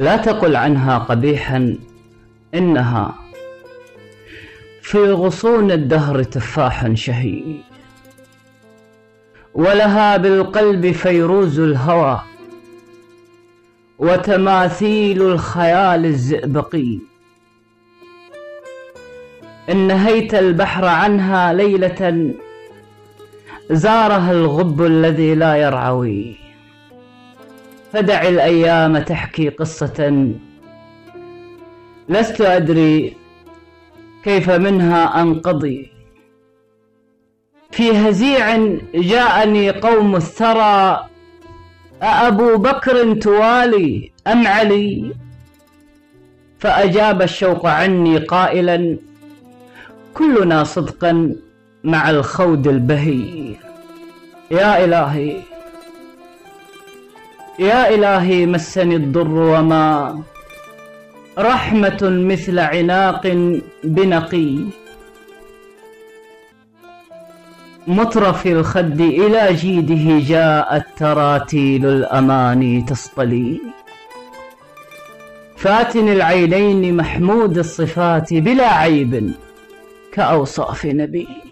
لا تقل عنها قبيحا إنها في غصون الدهر تفاح شهي ولها بالقلب فيروز الهوى وتماثيل الخيال الزئبقي. إن نهيت البحر عنها ليلة زارها الغب الذي لا يرعوي. فدع الأيام تحكي قصة. لست أدري كيف منها أنقضي. في هزيع جاءني قوم الثرى أأبو بكر توالي أم علي؟ فأجاب الشوق عني قائلا كلنا صدقا مع الخود البهي. يا إلهي يا إلهي مسني الضر وما رحمة مثل عناق بنقي. مطرف الخد إلى جيده جاءت تراتيل الأماني تصطلي. فاتن العينين محمود الصفات بلا عيب كأوصاف نبي.